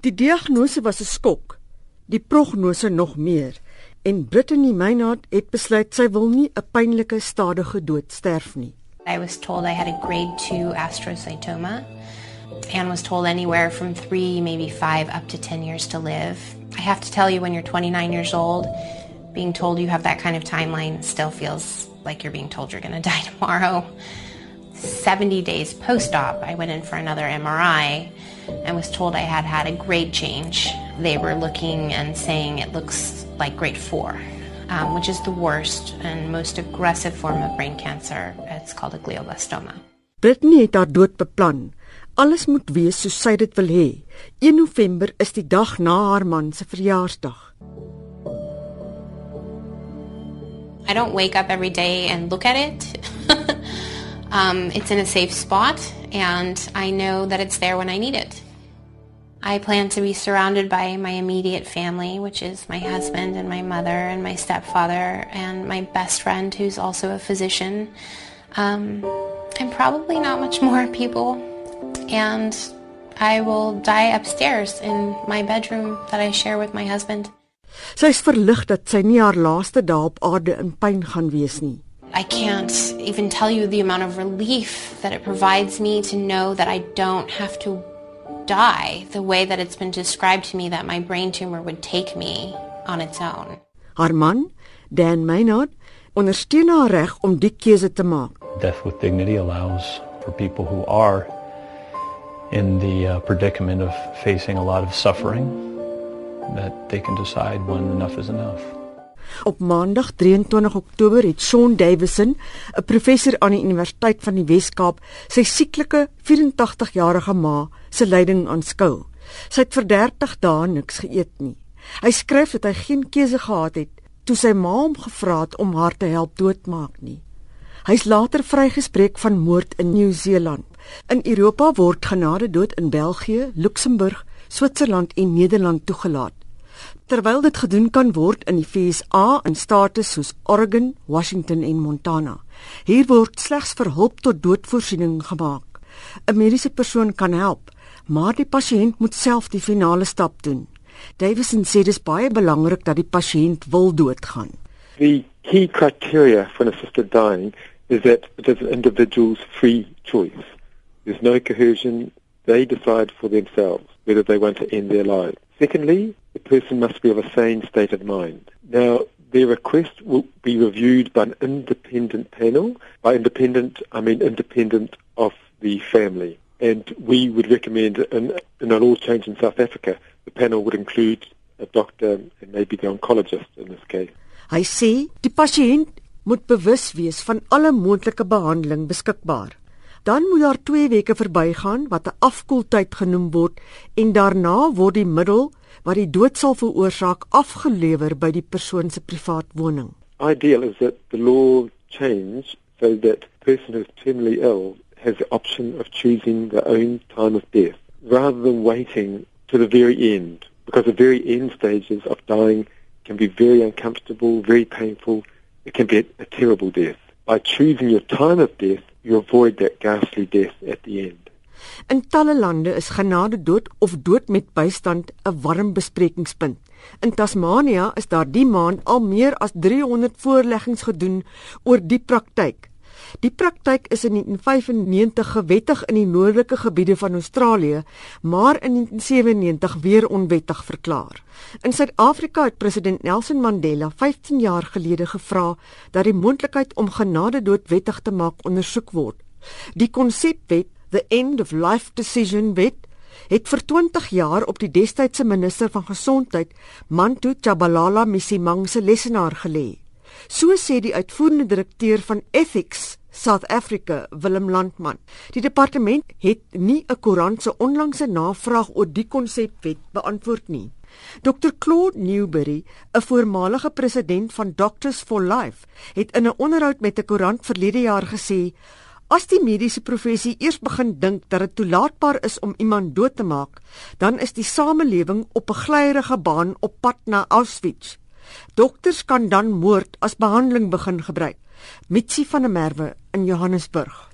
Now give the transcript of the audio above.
Die diagnose was 'n skok, die prognose nog meer. En Brittany Maynard het besluit sy wil nie 'n pynlike stadige dood sterf nie. I was told I had a grade 2 astrocytoma and was told anywhere from 3 maybe 5 up to 10 years to live. I have to tell you when you're 29 years old, being told you have that kind of timeline still feels like you're being told you're going to die tomorrow. 70 days post op, I went in for another MRI and was told I had had a grade change. They were looking and saying it looks like grade 4, um, which is the worst and most aggressive form of brain cancer. It's called a glioblastoma. Brittany het haar dood beplan. Alles moet wees soos sy dit wil hê. 1 November is die dag na haar man se verjaarsdag. I don't wake up every day and look at it. Um, it's in a safe spot, and I know that it's there when I need it. I plan to be surrounded by my immediate family, which is my husband and my mother and my stepfather and my best friend, who's also a physician. Um, and probably not much more people. And I will die upstairs in my bedroom that I share with my husband. Sy is verlig dat sy nie haar laaste dae op aarde in pyn gaan wees nie. I can't even tell you the amount of relief that it provides me to know that I don't have to die the way that it's been described to me that my brain tumor would take me on its own. Haar man, Dan Maynard, ondersteun haar reg om die keuse te maak. Death with dignity allows for people who are in the uh, predicament of facing a lot of suffering that they can decide when enough is enough. Op Maandag 23 Oktober het Shaun Davison, 'n professor aan die Universiteit van die Wes-Kaap, sy sieklike 84-jarige ma se lyding aanskou. Sy het vir 30 dae niks geëet nie. Hy skryf dat hy geen keuse gehad het toe sy ma hom gevra het om haar te help doodmaak nie. Hy's later vrygespreek van moord in Nieu-Seeland. In Europa word genade dood in België, Luxemburg, Switserland en Nederland toegelaat terwyl dit gedoen kan word in die FSA in state soos Oregon, Washington en Montana. Hier word slegs vir hulp tot doodvoorsiening gemaak. 'n Mediese persoon kan help, maar die pasiënt moet self die finale stap doen. Davison sê dit is baie belangrik dat die pasiënt wil doodgaan. The key criteria for an assisted dying is that it is an individual's free choice. There's no coercion. They decide for themselves whether they want to end their lives. Secondly, the person must be of a sane state of mind. Now, their request will be reviewed by an independent panel. By independent, I mean independent of the family. And we would recommend, in, in an all change in South Africa, the panel would include a doctor and maybe the oncologist in this case. Hy sê die pasiënt moet bewus wees van alle moontlike behandeling beskikbaar. Dan moet daar 2 weke verbygaan wat 'n afkoeltyd genoem word en daarna word die middel wat die dood sal veroorsaak afgelewer by die persoon se privaat woning. Ideal is that the law change so that person who's terminally ill has the option of choosing their own time of death rather than waiting to the very end because the very end stages of dying can be very uncomfortable, very painful. It can be a, a terrible death. By choosing your time of death, you avoid that ghastly death at the end. In talle lande is genade dood of dood met bystand 'n warm besprekingspunt. In Tasmanië is daar die maand al meer as 300 voorleggings gedoen oor die praktyk. Die praktyk is in 1995 gewettig in die noordelike gebiede van Australië, maar in 1997 weer onwettig verklaar. In Suid-Afrika het president Nelson Mandela 15 jaar gelede gevra dat die moontlikheid om genade dood wettig te maak ondersoek word. Die konsepwet the end of life decision wet het vir 20 jaar op die destydse minister van gesondheid Mantu Chabalala Misimang se lesenaar gelê. So sê die uitvoerende direkteur van Ethics South Africa, Willem Landman. Die departement het nie 'n koerant se onlangse navraag oor die konsepwet beantwoord nie. Dr Claude Newbury, 'n voormalige president van Doctors for Life, het in 'n onderhoud met 'n koerant verlede jaar gesê As die mediese professie eers begin dink dat dit toelaatbaar is om iemand dood te maak, dan is die samelewing op 'n glyerige baan op pad na Auschwitz. Dokters kan dan moord as behandeling begin gebruik. Mitsi van der Merwe in Johannesburg.